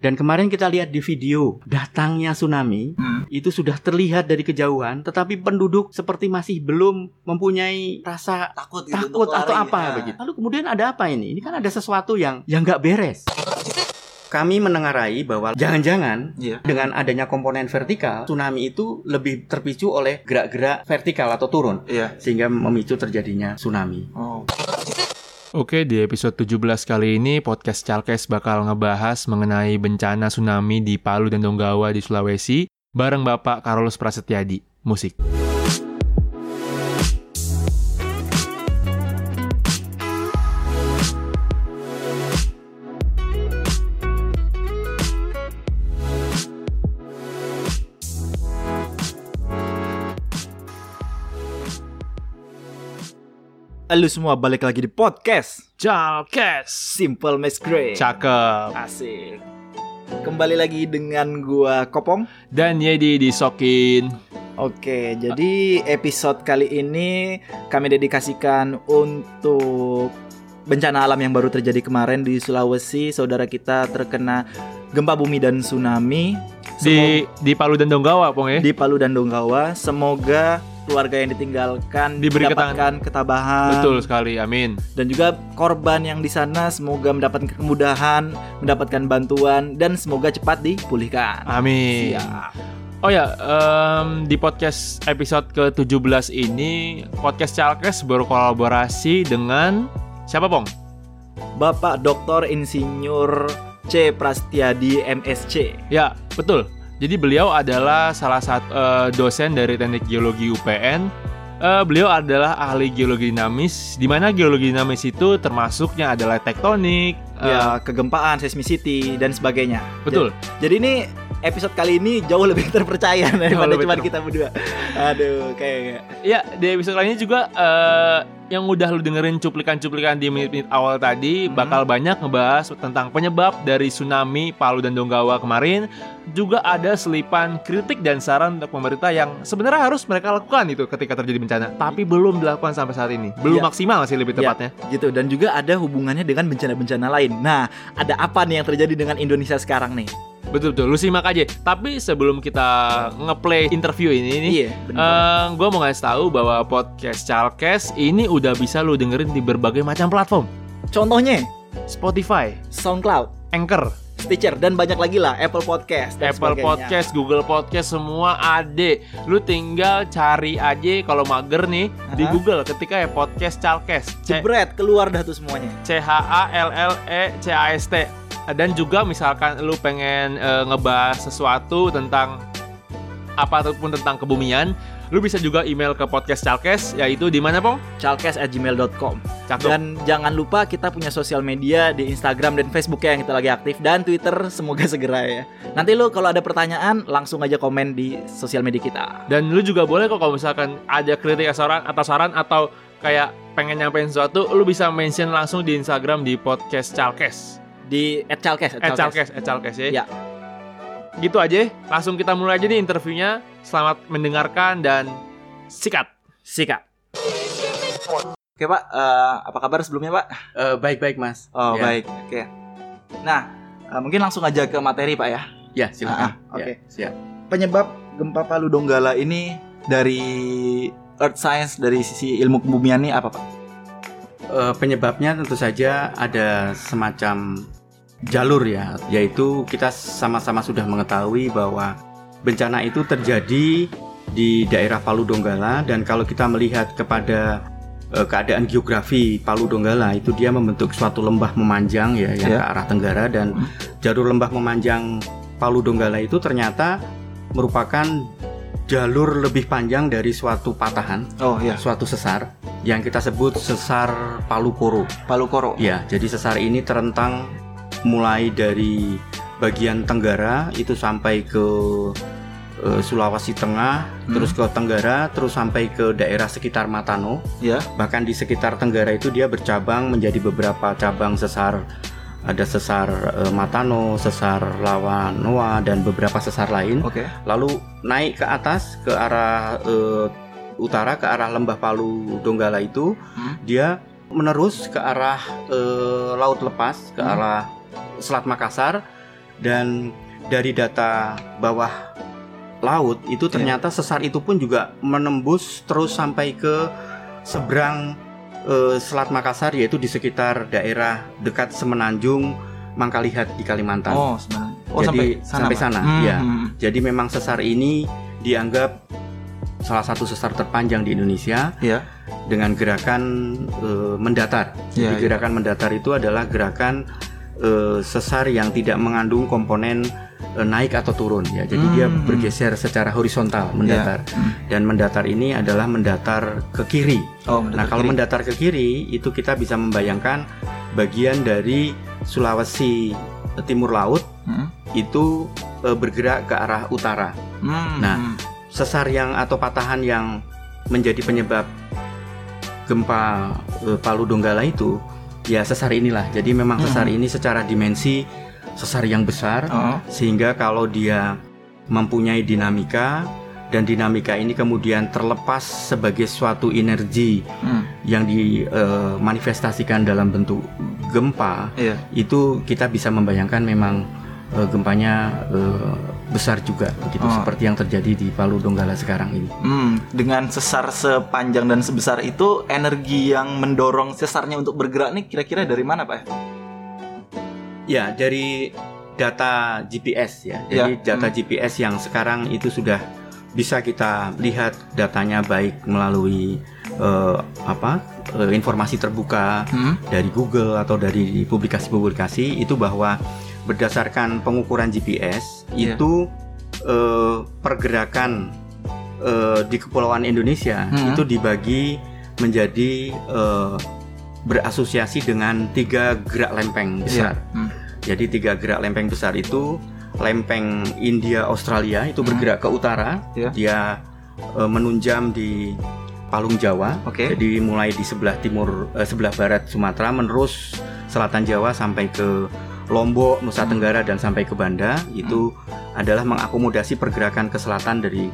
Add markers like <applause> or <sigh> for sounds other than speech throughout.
Dan kemarin kita lihat di video datangnya tsunami Hmm. itu sudah terlihat dari kejauhan, tetapi penduduk seperti masih belum mempunyai rasa Takut gitu takut atau lari. apa Ah. begitu. Lalu kemudian ada apa ini? Ini kan ada sesuatu yang yang nggak beres. Kami menengarai bahwa jangan-jangan Iya. dengan adanya komponen vertikal, tsunami itu lebih terpicu oleh gerak-gerak vertikal atau turun Iya. sehingga memicu terjadinya tsunami. Oh. Oke, di episode 17 kali ini podcast Chalkes bakal ngebahas mengenai bencana tsunami di Palu dan Donggala di Sulawesi bareng Bapak Carlos Prasetyadi. Musik. Halo semua, balik lagi di podcast Chalkes. Simple Miss Grey. Cakep. Asik. Kembali lagi dengan gua Kopong. Dan Yedi disokin. Oke, jadi episode kali ini kami dedikasikan untuk bencana alam yang baru terjadi kemarin di Sulawesi. Saudara kita terkena gempa bumi dan tsunami Di di Palu dan Donggala, Pong ya. di Palu dan Donggala. Semoga keluarga yang ditinggalkan Diberi mendapatkan ketabahan Betul sekali. Amin. dan juga korban yang di sana semoga mendapatkan kemudahan, mendapatkan bantuan dan semoga cepat dipulihkan. Amin. Siap. Oh ya, em, di podcast episode ke-17 ini podcast Chalkes berkolaborasi dengan siapa, Pong? Bapak Dr. Insinyur C Prastiadi MSc. Ya, betul. Jadi beliau adalah salah satu eh, dosen dari Teknik Geologi UPN. Eh, beliau adalah ahli geologi dinamis, di mana geologi dinamis itu termasuknya adalah tektonik. Ya, kegempaan, seismicity dan sebagainya. betul. Ja- Jadi ini episode kali ini jauh lebih terpercaya daripada cuma kita berdua. Aduh, kayak Ya, di episode kali ini juga eh, yang udah lu dengerin cuplikan-cuplikan di menit-menit awal tadi Hmm. bakal banyak ngebahas tentang penyebab dari tsunami Palu dan Donggala kemarin. Juga ada selipan kritik dan saran untuk pemerintah yang sebenarnya harus mereka lakukan itu ketika terjadi bencana, tapi belum dilakukan sampai saat ini. Belum Ya. maksimal sih lebih Ya. tepatnya. gitu dan juga ada hubungannya dengan bencana-bencana lain. Nah, ada apa nih yang terjadi dengan Indonesia sekarang nih? Betul betul. Lu simak aja. Tapi sebelum kita ngeplay interview ini nih, Iya, benar. gue mau ngasih tahu bahwa podcast Chalkes ini udah bisa lu dengerin di berbagai macam platform. Contohnya Spotify, SoundCloud, Anchor, Stitcher dan banyak lagi lah Apple Podcast dan Apple sebagainya. Podcast, Google Podcast semua ada. Lu tinggal cari aja kalau mager nih di Aha. Google ketika ya podcast Chalkes. C Jebret keluar dah tuh semuanya. C H A L L E C A S T. Dan juga misalkan lu pengen eh, ngebahas sesuatu tentang apa ataupun tentang kebumian, lu bisa juga email ke podcast Chalkes yaitu di mana, Pong? Chalkes@gmail.com. Cakep. Dan jangan lupa kita punya sosial media di Instagram dan Facebook ya yang kita lagi aktif dan Twitter semoga <laughs> segera ya. Nanti lu kalau ada pertanyaan langsung aja komen di sosial media kita. Dan lu juga boleh kok kalau misalkan ada kritik atau saran atau saran atau kayak pengen nyampein sesuatu, lu bisa mention langsung di Instagram di podcast Chalkes. Di @chalkes. Eh Chalkes, eh Chalkes ya. Ya. Gitu aja, langsung kita mulai aja nih interviewnya. Selamat mendengarkan dan sikat. Sikat. Oke Pak, eh, apa kabar sebelumnya Pak? Eh, baik-baik mas. Oh Ya. baik, oke. Nah, eh, mungkin langsung aja ke materi Pak ya. Ya silakan. Ah, oke. Ya, siap. Penyebab gempa Palu Donggala ini dari Earth Science dari sisi ilmu kebumian nih apa Pak? Eh, penyebabnya tentu saja ada semacam jalur ya, yaitu kita sama-sama sudah mengetahui bahwa bencana itu terjadi di daerah Palu Donggala dan kalau kita melihat kepada eh, keadaan geografi Palu Donggala itu dia membentuk suatu lembah memanjang ya yang Ya. ke arah tenggara dan Hmm. jalur lembah memanjang Palu Donggala itu ternyata merupakan jalur lebih panjang dari suatu patahan, Oh iya, suatu sesar yang kita sebut sesar Palu Koro. Palu Koro. Ya, jadi sesar ini terentang mulai dari bagian tenggara itu sampai ke eh, Sulawesi Tengah, Hmm. terus ke Tenggara, terus sampai ke daerah sekitar Matano. Ya. Bahkan di sekitar Tenggara itu dia bercabang menjadi beberapa cabang sesar. Ada sesar eh, Matano, sesar Lawanoa dan beberapa sesar lain. Oke. Lalu naik ke atas ke arah eh, utara ke arah lembah Palu Donggala itu Hmm. dia menerus ke arah eh, laut lepas ke Hmm. arah Selat Makassar dan dari data bawah laut itu Iya. ternyata sesar itu pun juga menembus terus sampai ke seberang eh, Selat Makassar yaitu di sekitar daerah dekat Semenanjung Mangkalihat di Kalimantan. Oh, sebenarnya. Oh, Jadi, sampai sana. sampai sana, Hmm, hmm. Jadi memang sesar ini dianggap salah satu sesar terpanjang di Indonesia Iya. dengan gerakan eh, mendatar. Jadi Iya, iya. gerakan mendatar itu adalah gerakan eh, sesar yang tidak mengandung komponen eh, naik atau turun ya. Jadi dia Hmm. bergeser secara horizontal mendatar. Hmm. Dan mendatar ini adalah mendatar ke kiri. Oh, Nah, kalau mendatar ke kiri itu kita bisa membayangkan bagian dari Sulawesi Timur Laut Hmm. itu eh, bergerak ke arah utara. Hmm. Nah, sesar yang atau patahan yang menjadi penyebab gempa eh, Palu Donggala itu ya sesar inilah. Jadi memang Hmm. sesar ini secara dimensi sesar yang besar Oh. sehingga kalau dia mempunyai dinamika dan dinamika ini kemudian terlepas sebagai suatu energi Hmm. yang dimanifestasikan dalam bentuk gempa Iya. itu kita bisa membayangkan memang eh, gempanya eh, besar juga begitu Oh. seperti yang terjadi di Palu Donggala sekarang ini. Hmm, dengan sesar sepanjang dan sebesar itu energi yang mendorong sesarnya untuk bergerak nih kira-kira dari mana, Pak? Ya, dari data GPS ya. Ya, Jadi data hmm. GPS yang sekarang itu sudah bisa kita lihat datanya baik melalui eh, apa? eh, informasi terbuka Hmm. dari Google atau dari publikasi-publikasi itu bahwa berdasarkan pengukuran GPS Iya. itu eh, pergerakan eh, di kepulauan Indonesia Hmm. itu dibagi menjadi eh, berasosiasi dengan tiga gerak lempeng besar. Iya. Hmm. Jadi tiga gerak lempeng besar itu lempeng India Australia itu Hmm. bergerak ke utara, Iya. dia eh, menunjam di Palung Jawa. Oke. Jadi mulai di sebelah timur eh, sebelah barat Sumatera menerus selatan Jawa sampai ke Lombok, Nusa Hmm. Tenggara dan sampai ke Banda itu adalah mengakomodasi pergerakan ke selatan dari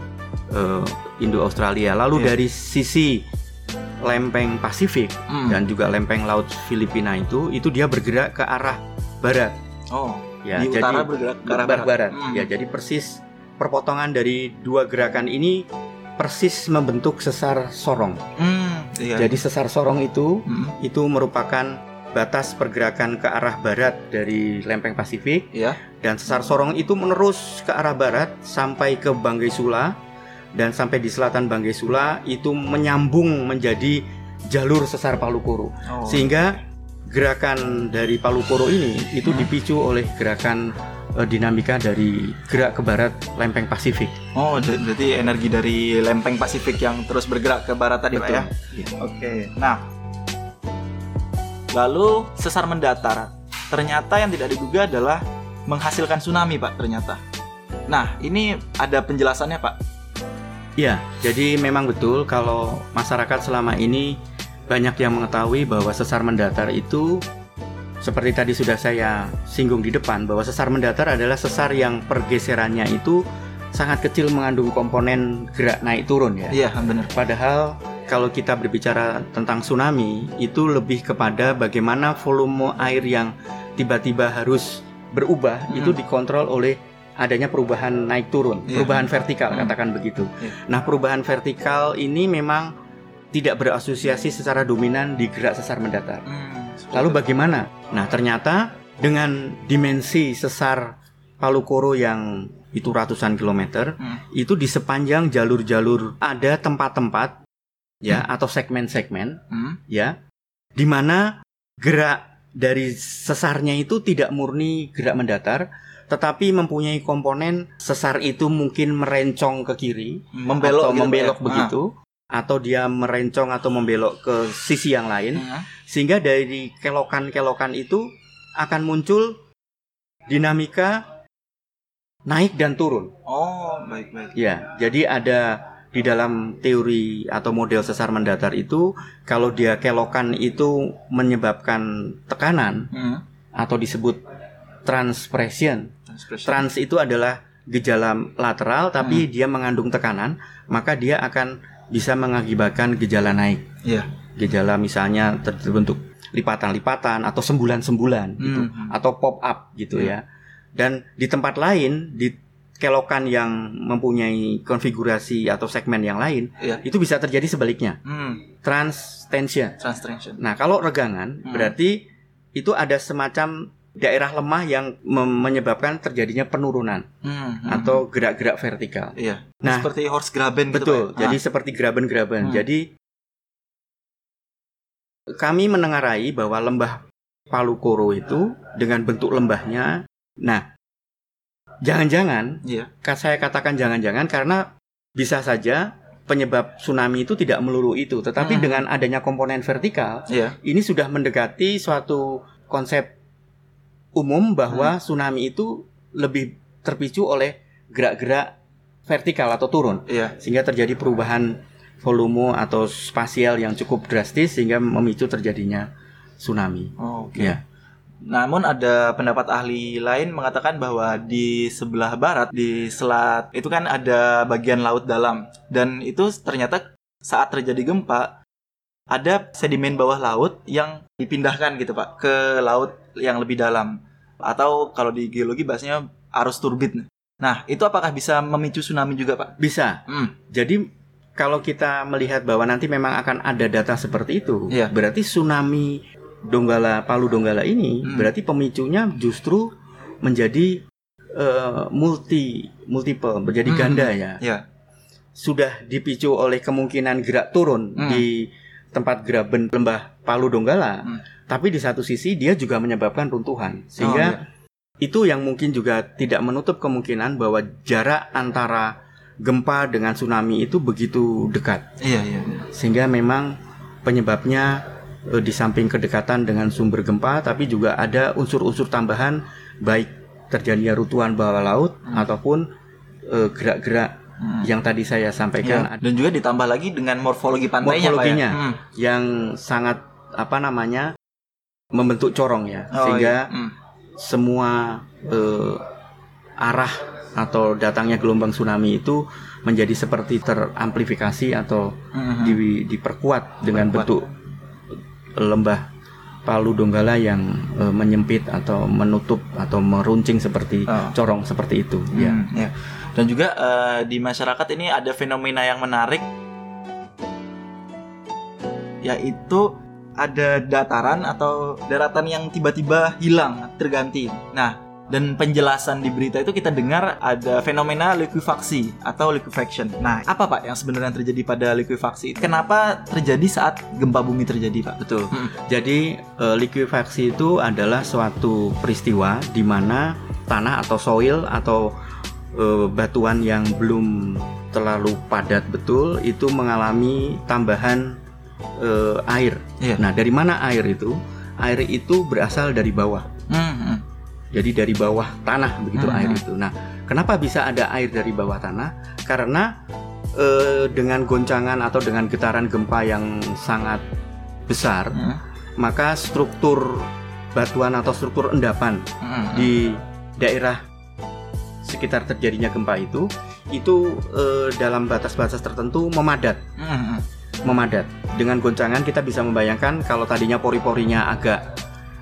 eh, Indo Australia. Lalu Iya. dari sisi lempeng Pasifik Hmm. dan juga lempeng laut Filipina itu itu dia bergerak ke arah barat. Oh, Ya, di jadi utara bergerak ke arah barat. barat. Hmm. Ya, jadi persis perpotongan dari dua gerakan ini persis membentuk sesar sorong. Hmm, iya. Jadi sesar sorong itu Hmm. itu merupakan batas pergerakan ke arah barat dari lempeng Pasifik Iya. dan sesar sorong itu menerus ke arah barat sampai ke Banggai Sula dan sampai di selatan Banggai Sula itu menyambung menjadi jalur sesar Palu Koro. Oh. Sehingga gerakan dari Palu Koro ini itu Hmm. dipicu oleh gerakan eh, dinamika dari gerak ke barat lempeng Pasifik. Oh, j- berarti energi dari lempeng Pasifik yang terus bergerak ke barat tadi, Pak Betul. ya? Iya. Oke. Nah, lalu sesar mendatar. Ternyata yang tidak diduga adalah menghasilkan tsunami, Pak, ternyata. Nah, ini ada penjelasannya, Pak. Ya, jadi memang betul kalau masyarakat selama ini banyak yang mengetahui bahwa sesar mendatar itu seperti tadi sudah saya singgung di depan bahwa sesar mendatar adalah sesar yang pergeserannya itu sangat kecil mengandung komponen gerak naik turun ya. Iya, benar. Padahal kalau kita berbicara tentang tsunami itu lebih kepada bagaimana volume air yang tiba-tiba harus berubah Hmm. itu dikontrol oleh adanya perubahan naik turun, Iya. perubahan vertikal Hmm. katakan begitu. Iya. Nah, perubahan vertikal ini memang tidak berasosiasi secara dominan di gerak sesar mendatar. Hmm, Lalu bagaimana? Nah, ternyata dengan dimensi sesar Palu Koro yang itu ratusan kilometer, Hmm. itu di sepanjang jalur-jalur ada tempat-tempat ya atau segmen-segmen Hmm. ya di mana gerak dari sesarnya itu tidak murni gerak mendatar tetapi mempunyai komponen sesar itu mungkin merencong ke kiri membelok atau gitu, membelok Pak, ya? begitu atau dia merencong atau membelok ke sisi yang lain Ah. sehingga dari kelokan-kelokan itu akan muncul dinamika naik dan turun. Oh, baik baik. Ya, jadi ada di dalam teori atau model sesar mendatar itu kalau dia kelokan itu menyebabkan tekanan Hmm. atau disebut transpression. Transpression. Trans itu adalah gejala lateral tapi dia mengandung tekanan, maka dia akan bisa mengakibatkan gejala naik. Iya. Gejala misalnya terbentuk lipatan-lipatan atau sembulan-sembulan gitu Hmm. atau pop up gitu Iya. ya. Dan di tempat lain di kelokan yang mempunyai konfigurasi atau segmen yang lain Iya. itu bisa terjadi sebaliknya Hmm, trans tension. transtension. Nah kalau regangan Hmm. berarti itu ada semacam daerah lemah yang menyebabkan terjadinya penurunan Hmm, hmm, atau gerak-gerak vertikal. Iya. Nah, seperti horse graben gitu, Betul. Ya? Jadi seperti graben-graben. Hmm. Jadi kami menengarai bahwa lembah Palu Koro itu dengan bentuk lembahnya. Nah, jangan-jangan Ah, Iya. ka- saya katakan jangan-jangan karena bisa saja penyebab tsunami itu tidak melulu itu, tetapi Hmm. dengan adanya komponen vertikal Iya. ini sudah mendekati suatu konsep umum Hmm. bahwa tsunami itu lebih terpicu oleh gerak-gerak vertikal atau turun Iya. sehingga terjadi perubahan volume atau spasial yang cukup drastis sehingga memicu terjadinya tsunami. Oh, Oke. Ya. Namun ada pendapat ahli lain mengatakan bahwa di sebelah barat di selat itu kan ada bagian laut dalam dan itu ternyata saat terjadi gempa ada sedimen bawah laut yang dipindahkan gitu Pak ke laut yang lebih dalam atau kalau di geologi bahasanya arus turbit. Nah, itu apakah bisa memicu tsunami juga, Pak? Bisa. Hmm. Jadi kalau kita melihat bahwa nanti memang akan ada data seperti itu, Iya. berarti tsunami Donggala Palu Donggala ini Hmm. berarti pemicunya justru menjadi eh, multi multiple menjadi Hmm. ganda ya. Ya. Sudah dipicu oleh kemungkinan gerak turun Hmm. di tempat graben lembah Palu Donggala, Hmm. tapi di satu sisi dia juga menyebabkan runtuhan sehingga Oh, iya. itu yang mungkin juga tidak menutup kemungkinan bahwa jarak antara gempa dengan tsunami itu begitu dekat Iya, iya. iya. sehingga memang penyebabnya di samping kedekatan dengan sumber gempa tapi juga ada unsur-unsur tambahan baik terjadinya runtuhan bawah laut Hmm. ataupun eh, gerak-gerak Hmm. yang tadi saya sampaikan Iya. Dan juga ditambah lagi dengan morfologi pantainya, Morfologinya. Pak ya. Hmm. yang sangat apa namanya membentuk corong ya Oh, sehingga iya. Hmm. semua eh, arah atau datangnya gelombang tsunami itu menjadi seperti teramplifikasi atau Hmm. di- diperkuat dengan Perkuat. bentuk lembah Palu Donggala yang eh, menyempit atau menutup atau meruncing seperti Oh. corong seperti itu ya. Hmm, ya. Dan juga eh, di masyarakat ini ada fenomena yang menarik yaitu ada dataran atau daratan yang tiba-tiba hilang, terganti. Nah, dan penjelasan di berita itu kita dengar ada fenomena likuifaksi atau liquefaction. Nah, apa Pak yang sebenarnya terjadi pada likuifaksi? Kenapa terjadi saat gempa bumi terjadi, Pak? Betul. Hmm. Jadi eh, likuifaksi itu adalah suatu peristiwa di mana tanah atau soil atau eh, batuan yang belum terlalu padat betul itu mengalami tambahan eh, air. Iya. Nah, dari mana air itu? Air itu berasal dari bawah. Jadi dari bawah tanah begitu Hmm. air itu. Nah, kenapa bisa ada air dari bawah tanah? Karena eh, dengan goncangan atau dengan getaran gempa yang sangat besar, Hmm. maka struktur batuan atau struktur endapan Hmm. di daerah sekitar terjadinya gempa itu itu eh, dalam batas-batas tertentu memadat, hmm. memadat. Dengan goncangan kita bisa membayangkan kalau tadinya pori-porinya agak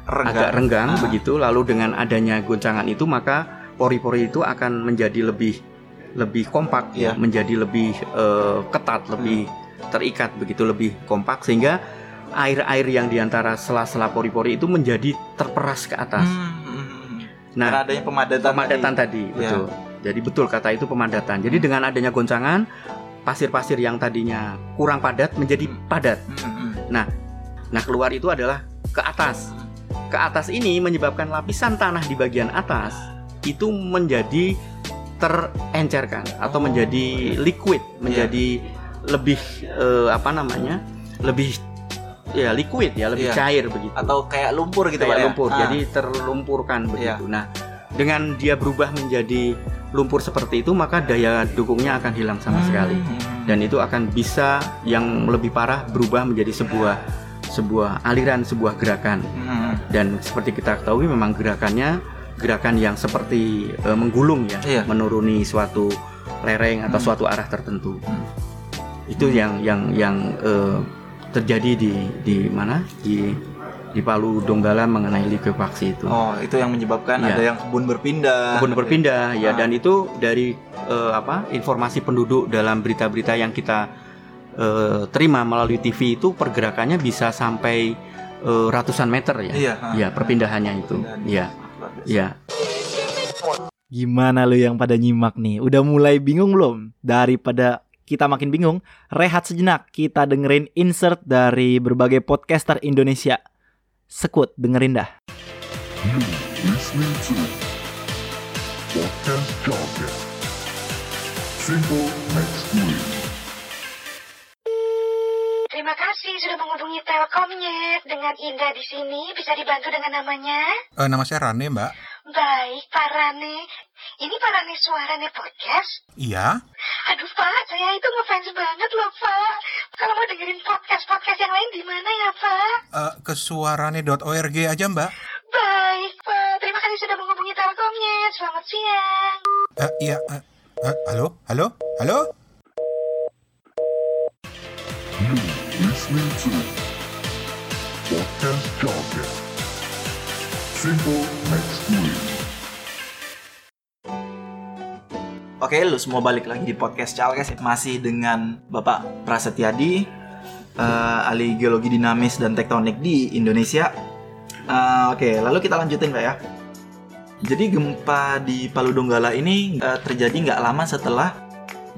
agak renggang Ah. begitu. Lalu dengan adanya goncangan itu maka pori-pori itu akan menjadi lebih lebih kompak ya menjadi lebih eh, ketat lebih terikat begitu. Lebih kompak sehingga air-air yang di antara sela-sela pori-pori itu menjadi terperas ke atas. Hmm, hmm, hmm. nah Karena adanya pemadatan. pemadatan tadi Iya. betul. Jadi betul kata itu pemadatan. Jadi dengan adanya goncangan pasir-pasir yang tadinya kurang padat menjadi padat. Hmm, hmm. nah keluar itu adalah ke atas ke atas ini menyebabkan lapisan tanah di bagian atas itu menjadi terencerkan atau Oh. menjadi liquid, menjadi lebih eh, apa namanya? lebih ya liquid ya, lebih Iya. cair begitu. Atau kayak lumpur gitu kayak Pak, ya? lumpur. Ah. Jadi terlumpurkan Iya. begitu. Nah, dengan dia berubah menjadi lumpur seperti itu, maka daya dukungnya akan hilang sama Hmm, sekali. Dan itu akan bisa yang lebih parah berubah menjadi sebuah sebuah aliran, sebuah gerakan Hmm. dan seperti kita ketahui memang gerakannya gerakan yang seperti eh, menggulung ya Iya. menuruni suatu lereng atau Hmm. suatu arah tertentu Hmm. itu yang yang yang eh, terjadi di di mana di di Palu Donggala mengenai likuifaksi itu. Oh, itu yang menyebabkan Iya. ada yang kebun berpindah. Kebun berpindah ya Ah. dan itu dari eh, apa informasi penduduk dalam berita-berita yang kita eh, terima melalui TV itu pergerakannya bisa sampai eh, ratusan meter ya. Iya. Ya, perpindahannya itu. Iya. Iya. Gimana lu yang pada nyimak nih? Udah mulai bingung belum? Daripada kita makin bingung, rehat sejenak. Kita dengerin insert dari berbagai podcaster Indonesia. Sekut, dengerin dah. Podcast. Simple next week. Terima kasih sudah menghubungi Telkomnet. Dengan Indah di sini bisa dibantu dengan namanya? Eh, nama saya Rane, Mbak. Baik, Pak Rane. Ini Pak Rane suaranya podcast? Iya. Aduh, Pak, saya itu ngefans banget loh, Pak. Kalau mau dengerin podcast-podcast yang lain di mana ya, Pak? Eh, ke suarane.org aja, Mbak. Baik, Pak. Terima kasih sudah menghubungi Telkomnet. Selamat siang. Eh, iya. eh, eh, halo? Halo? Halo? Oke, lu semua balik lagi di podcast Calkes masih dengan Bapak Prasetyadi, eh, ahli geologi dinamis dan tektonik di Indonesia. Eh, oke, lalu kita lanjutin Pak ya. Jadi gempa di Palu Donggala ini eh, terjadi nggak lama setelah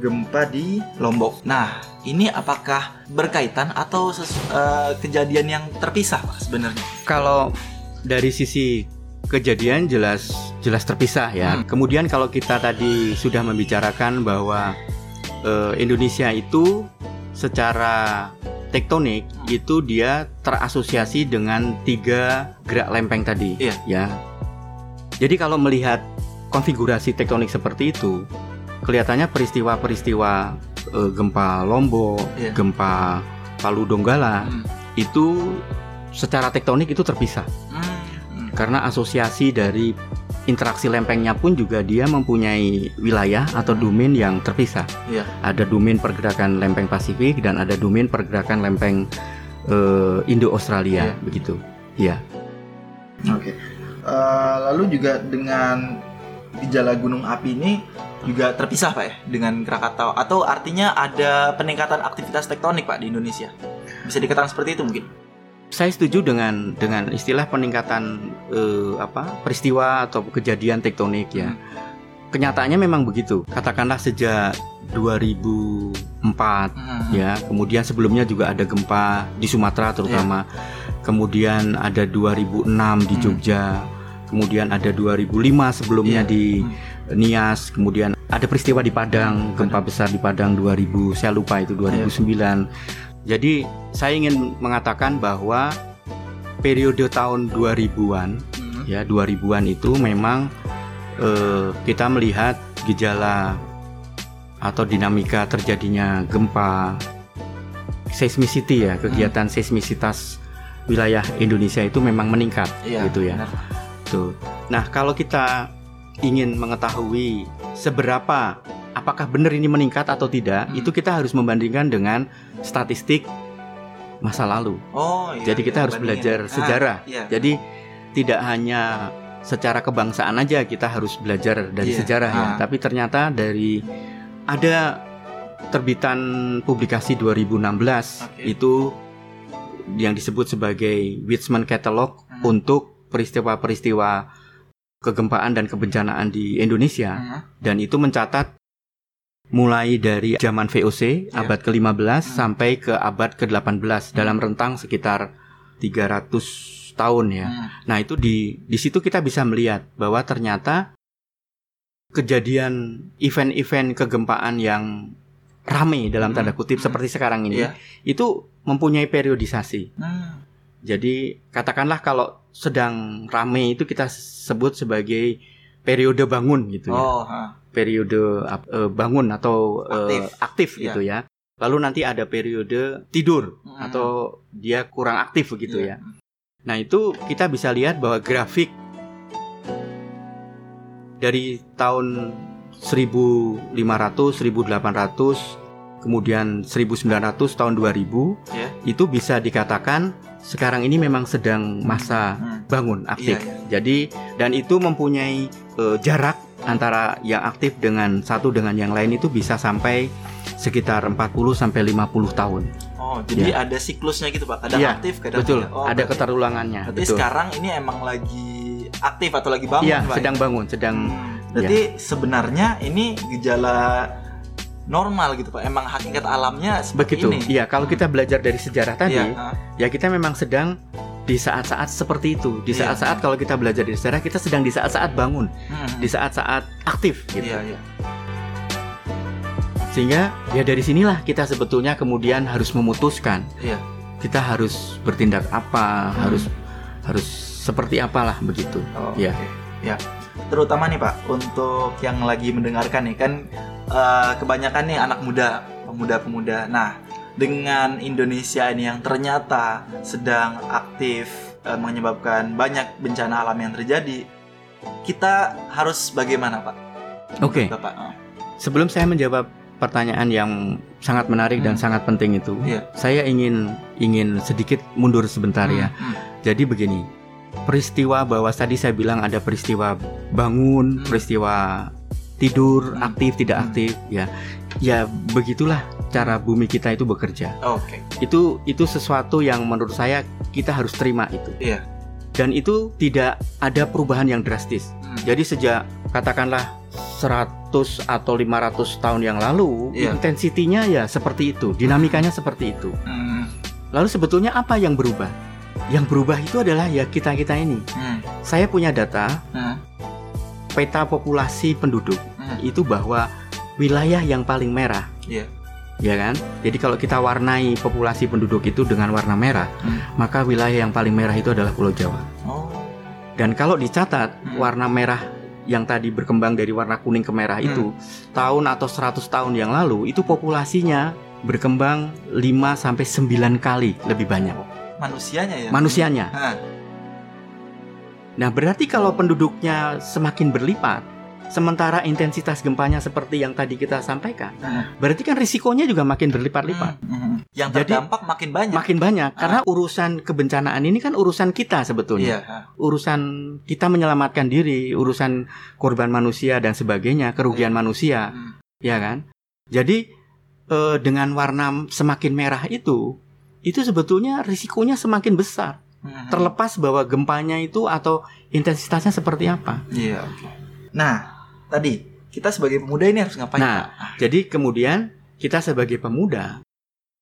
gempa di Lombok. Nah, ini apakah berkaitan atau eh, kejadian yang terpisah Pak sebenarnya? Kalau dari sisi kejadian jelas jelas terpisah ya. Hmm. Kemudian kalau kita tadi sudah membicarakan bahwa eh, Indonesia itu secara tektonik itu dia terasosiasi dengan tiga gerak lempeng tadi. Iya. Ya. Jadi kalau melihat konfigurasi tektonik seperti itu, kelihatannya peristiwa-peristiwa eh, gempa Lombok, Iya. gempa Palu Donggala Hmm. itu secara tektonik itu terpisah Hmm. Karena asosiasi dari interaksi lempengnya pun juga dia mempunyai wilayah atau domain yang terpisah. Iya. Ada domain pergerakan lempeng Pasifik dan ada domain pergerakan lempeng eh, Indo Australia Iya. begitu. Ya. Oke. Eh, lalu juga dengan gejala gunung api ini juga terpisah pak ya dengan Krakatau atau artinya ada peningkatan aktivitas tektonik pak di Indonesia bisa dikatakan seperti itu mungkin Saya setuju dengan dengan istilah peningkatan eh, apa peristiwa atau kejadian tektonik ya. Hmm. Kenyataannya memang begitu. Katakanlah sejak 2004 ya kemudian sebelumnya juga ada gempa di Sumatera terutama kemudian ada 2006 di Hmm. Jogja kemudian ada 2005 sebelumnya Iya. di Hmm. Nias kemudian ada peristiwa di Padang gempa besar di Padang 2000 saya lupa itu 2009 jadi saya ingin mengatakan bahwa periode tahun 2000-an Hmm. ya 2000-an itu memang eh, kita melihat gejala atau dinamika terjadinya gempa seismicity ya kegiatan seismisitas wilayah Indonesia itu memang meningkat Iya, gitu ya benar. tuh nah kalau kita ingin mengetahui seberapa apakah benar ini meningkat atau tidak Hmm. itu kita harus membandingkan dengan statistik masa lalu oh iya, jadi kita iya, harus bandingin. belajar Ah, sejarah. iya. Jadi tidak hanya secara kebangsaan aja kita harus belajar dari Iya. sejarah ya, Ah. tapi ternyata dari ada terbitan publikasi 2016 Oke. itu yang disebut sebagai Witzman Catalog Hmm. untuk peristiwa-peristiwa kegempaan dan kebencanaan di Indonesia Hmm. dan itu mencatat mulai dari zaman VOC Iya. abad ke-15 Hmm. sampai ke abad ke-18 dalam rentang sekitar 300 tahun ya. Hmm. Nah, itu di di situ kita bisa melihat bahwa ternyata kejadian event-event kegempaan yang rame dalam tanda Hmm. kutip Hmm. seperti sekarang ini Iya. itu mempunyai periodisasi. Hmm. Jadi katakanlah kalau sedang rame itu kita sebut sebagai periode bangun gitu ya oh ha. Periode eh, bangun atau eh, Aktif. aktif, Iya. gitu ya. Lalu nanti ada periode tidur Hmm. atau dia kurang aktif begitu Iya. ya. Nah, itu kita bisa lihat bahwa grafik dari tahun 1500 1800 kemudian 1900 tahun 2000 Ya. itu bisa dikatakan sekarang ini memang sedang masa bangun aktif. Iya, Jadi dan itu mempunyai eh, jarak antara yang aktif dengan satu dengan yang lain itu bisa sampai sekitar 40 sampai 50 tahun. Oh, jadi ada siklusnya gitu pak. Kadang Iya, aktif, kadang Betul, tidak. Oh, ada keterulangannya. Berarti Betul. sekarang ini emang lagi aktif atau lagi bangun Iya, pak? sedang bangun, sedang Hmm, Berarti sebenarnya ini gejala normal gitu pak. Emang hakikat alamnya seperti begitu. ini. Iya, kalau kita belajar dari sejarah tadi, ah, ya kita memang sedang di saat-saat seperti itu. Di Iya. saat-saat kalau kita belajar dari sejarah, kita sedang di saat-saat bangun, hmm, di saat-saat aktif gitu. Iya, iya. Sehingga ya dari sinilah kita sebetulnya kemudian harus memutuskan Iya. kita harus bertindak apa, Hmm. harus harus seperti apalah begitu. Oh, Iya. oke. Ya. Terutama nih Pak, untuk yang lagi mendengarkan nih kan eh, kebanyakan nih anak muda, pemuda-pemuda. Nah, dengan Indonesia ini yang ternyata sedang aktif eh, menyebabkan banyak bencana alam yang terjadi, kita harus bagaimana Pak? Oke. Bapak. Oh, Sebelum saya menjawab pertanyaan yang sangat menarik dan Hmm. sangat penting itu, Iya. saya ingin ingin sedikit mundur sebentar ya. Hmm, hmm. Jadi begini, peristiwa bahwa tadi saya bilang ada peristiwa bangun, Hmm. peristiwa tidur, Hmm. aktif tidak Hmm. aktif, ya, ya begitulah cara bumi kita itu bekerja. Oke. Itu itu sesuatu yang menurut saya kita harus terima itu. Iya. Dan itu tidak ada perubahan yang drastis. Hmm. Jadi sejak katakanlah 100 atau 500 tahun yang lalu, Iya. intensitinya ya seperti itu, dinamikanya seperti itu. Hmm, Lalu sebetulnya apa yang berubah? Yang berubah itu adalah ya kita-kita ini. hmm, Saya punya data hmm, peta populasi penduduk hmm. itu bahwa wilayah yang paling merah, Iya. ya kan? Jadi kalau kita warnai populasi penduduk itu dengan warna merah, Hmm. maka wilayah yang paling merah itu adalah Pulau Jawa. Oh. Dan kalau dicatat Hmm. warna merah yang tadi berkembang dari warna kuning ke merah Hmm. itu tahun atau 100 tahun yang lalu itu populasinya berkembang 5 sampai 9 kali lebih banyak Manusianya ya? manusianya. Hah. Nah, berarti kalau penduduknya semakin berlipat sementara intensitas gempanya seperti yang tadi kita sampaikan, Hmm. berarti kan risikonya juga makin berlipat-lipat. Hmm, hmm. Yang Jadi- terdampak makin banyak. Makin banyak karena urusan kebencanaan ini kan urusan kita sebetulnya. Iya. hah. urusan kita menyelamatkan diri, urusan korban manusia dan sebagainya, kerugian Iya. manusia, Hmm. ya kan? Jadi eh, dengan warna semakin merah itu, itu sebetulnya risikonya semakin besar. Hmm. Terlepas bahwa gempanya itu atau intensitasnya seperti apa. Iya. Nah, tadi kita sebagai pemuda ini harus ngapain? Nah, Pak? Jadi kemudian kita sebagai pemuda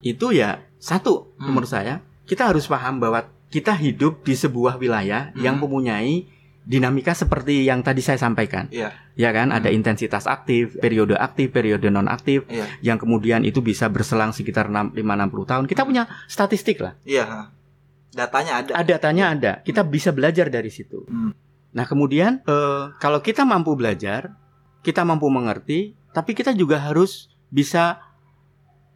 itu ya satu Hmm. menurut saya kita harus paham bahwa kita hidup di sebuah wilayah yang Hmm. mempunyai dinamika seperti yang tadi saya sampaikan. Iya. Ya kan, ada Hmm. intensitas aktif, periode aktif, periode non aktif Iya. yang kemudian itu bisa berselang sekitar 5-60 tahun. Kita punya statistik lah. Iya. Datanya ada. Ada tanya ada. Kita bisa belajar dari situ. Hmm. Nah, kemudian eh, kalau kita mampu belajar, kita mampu mengerti, tapi kita juga harus bisa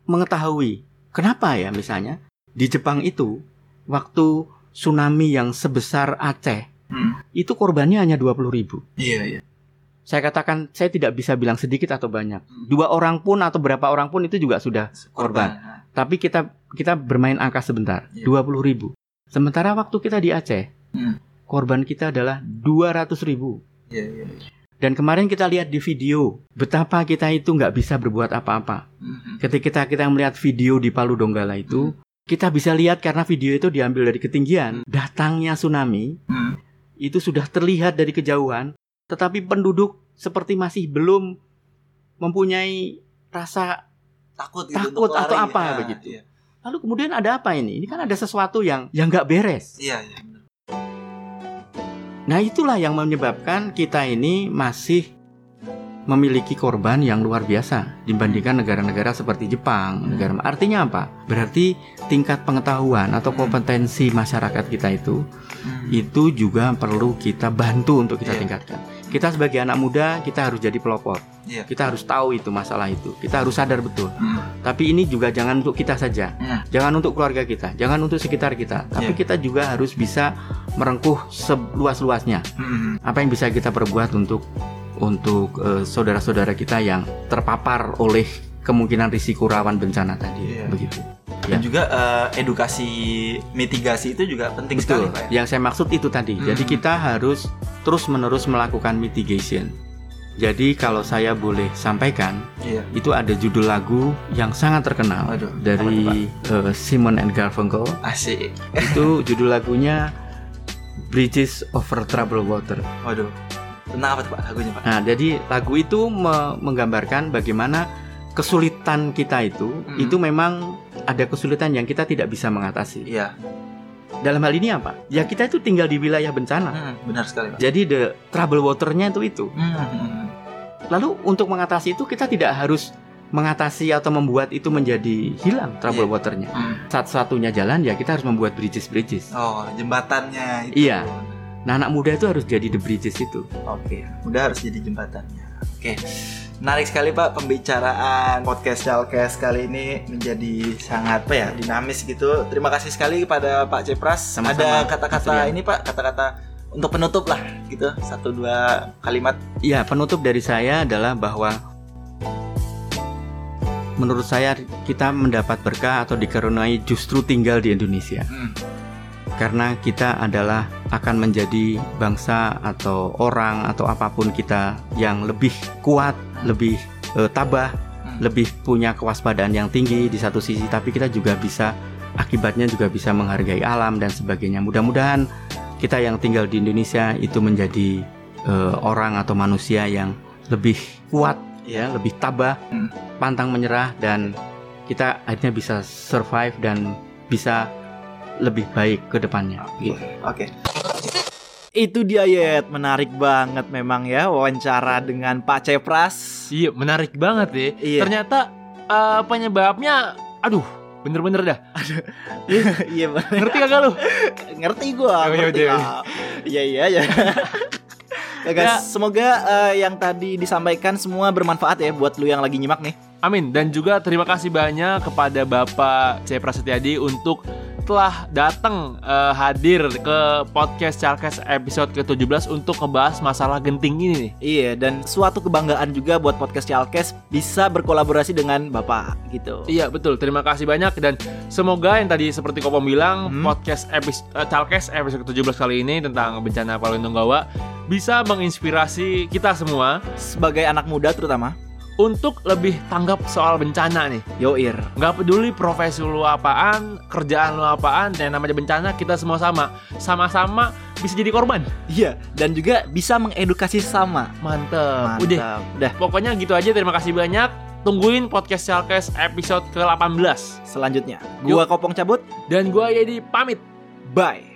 mengetahui kenapa ya misalnya di Jepang itu waktu tsunami yang sebesar Aceh Hmm. itu korbannya hanya 20.000 ribu. Iya, iya. Saya katakan saya tidak bisa bilang sedikit atau banyak. Hmm. Dua orang pun atau berapa orang pun itu juga sudah Korban. Hah. Tapi kita kita bermain angka sebentar, Iya. 20.000 ribu. Sementara waktu kita di Aceh, Hmm. korban kita adalah 200.000 ribu. Iya, iya. Dan kemarin kita lihat di video betapa kita itu nggak bisa berbuat apa-apa. Hmm. Ketika kita melihat video di Palu Donggala itu, kita bisa lihat karena video itu diambil dari ketinggian. Datangnya tsunami itu sudah terlihat dari kejauhan, tetapi penduduk seperti masih belum mempunyai rasa. Takut gitu Takut atau lari. apa Nah, begitu. Iya, Lalu kemudian ada apa ini? Ini kan ada sesuatu yang yang nggak beres. iya. iya, benar. Nah itulah yang menyebabkan kita ini masih memiliki korban yang luar biasa dibandingkan negara-negara seperti Jepang. Negara artinya apa? Berarti tingkat pengetahuan atau Hmm. kompetensi masyarakat kita itu Hmm. itu juga perlu kita bantu untuk kita Iya. tingkatkan. Kita sebagai anak muda kita harus jadi pelopor. Iya. Kita harus tahu itu masalah itu. Kita harus sadar betul. Hmm. Tapi ini juga jangan untuk kita saja. Hmm. Jangan untuk keluarga kita, jangan untuk sekitar kita. Tapi Iya. kita juga harus bisa merengkuh seluas-luasnya Hmm. apa yang bisa kita perbuat untuk untuk eh, saudara-saudara kita yang terpapar oleh kemungkinan risiko rawan bencana tadi Iya. begitu. Dan Ya. juga eh, edukasi mitigasi itu juga penting sekali Betul. Pak. ya? Yang saya maksud itu tadi. Jadi Hmm. kita harus terus-menerus melakukan mitigation. Jadi kalau saya boleh sampaikan, Iya. itu ada judul lagu yang sangat terkenal Waduh, dari eh, Simon and Garfunkel. Asik. itu judul lagunya Bridges Over Troubled Water. Waduh. Tentang apa tuh Pak lagunya Pak? Nah, jadi lagu itu me- menggambarkan bagaimana kesulitan kita itu Hmm. itu memang ada kesulitan yang kita tidak bisa mengatasi. Iya. Dalam hal ini apa? Ya kita itu tinggal di wilayah bencana. Hmm, benar sekali Pak. Jadi the trouble waternya itu itu. Hmm. Lalu untuk mengatasi itu kita tidak harus mengatasi atau membuat itu menjadi hilang trouble Iya. waternya. Hmm. Satu-satunya jalan ya kita harus membuat bridges bridges. Oh, jembatannya itu. Iya. Nah anak muda itu harus jadi the bridges itu. Oke, udah harus jadi jembatannya. Oke. Menarik sekali Pak pembicaraan podcast Chalkes kali ini menjadi sangat apa ya dinamis gitu. Terima kasih sekali kepada Pak Cepras. Sama-sama, Ada kata-kata Rian. ini Pak, kata-kata untuk penutup lah gitu. Satu dua kalimat. Ya, penutup dari saya adalah bahwa menurut saya kita mendapat berkah atau dikaruniai justru tinggal di Indonesia. Hmm. Karena kita adalah akan menjadi bangsa atau orang atau apa pun kita yang lebih kuat, lebih eh, tabah, Hmm. lebih punya kewaspadaan yang tinggi di satu sisi, tapi kita juga bisa akibatnya juga bisa menghargai alam dan sebagainya. Mudah-mudahan kita yang tinggal di Indonesia itu menjadi eh, orang atau manusia yang lebih kuat, ya, lebih tabah, Hmm. pantang menyerah dan kita akhirnya bisa survive dan bisa lebih baik ke depannya. Gitu. Oke. Itu dia Yet, menarik banget memang ya wawancara dengan Pak Cepras. Iya, menarik banget ya. Iya. Ternyata eh, penyebabnya aduh, bener-bener dah. Iya, <laughs> Pak. Ngerti kagak lu? ngerti gua iya, ngerti iya. iya iya ya guys, Ya. semoga eh, yang tadi disampaikan semua bermanfaat ya buat lu yang lagi nyimak nih. Amin. Dan juga terima kasih banyak kepada Bapak C. Prasetyadi untuk telah datang eh, hadir ke podcast Charkes episode ke-17 untuk ngebahas masalah genting ini nih. Iya, dan suatu kebanggaan juga buat podcast Chalkes bisa berkolaborasi dengan Bapak gitu. Iya betul, terima kasih banyak dan semoga yang tadi seperti Kopom bilang Hmm. podcast episode Chalkes episode ke-17 kali ini tentang bencana Palu Nunggawa bisa menginspirasi kita semua Sebagai anak muda terutama, untuk lebih tanggap soal bencana nih. Yoir. Nggak peduli profesi lu apaan, kerjaan lu apaan, dan namanya bencana kita semua sama. Sama-sama bisa jadi korban. Iya, dan juga bisa mengedukasi sama. Mantep. Mantap. Udah, Udah, pokoknya gitu aja. Terima kasih banyak. Tungguin podcast Chalkes episode ke-18. selanjutnya. Gua Kopong cabut. Dan gua jadi pamit. Bye.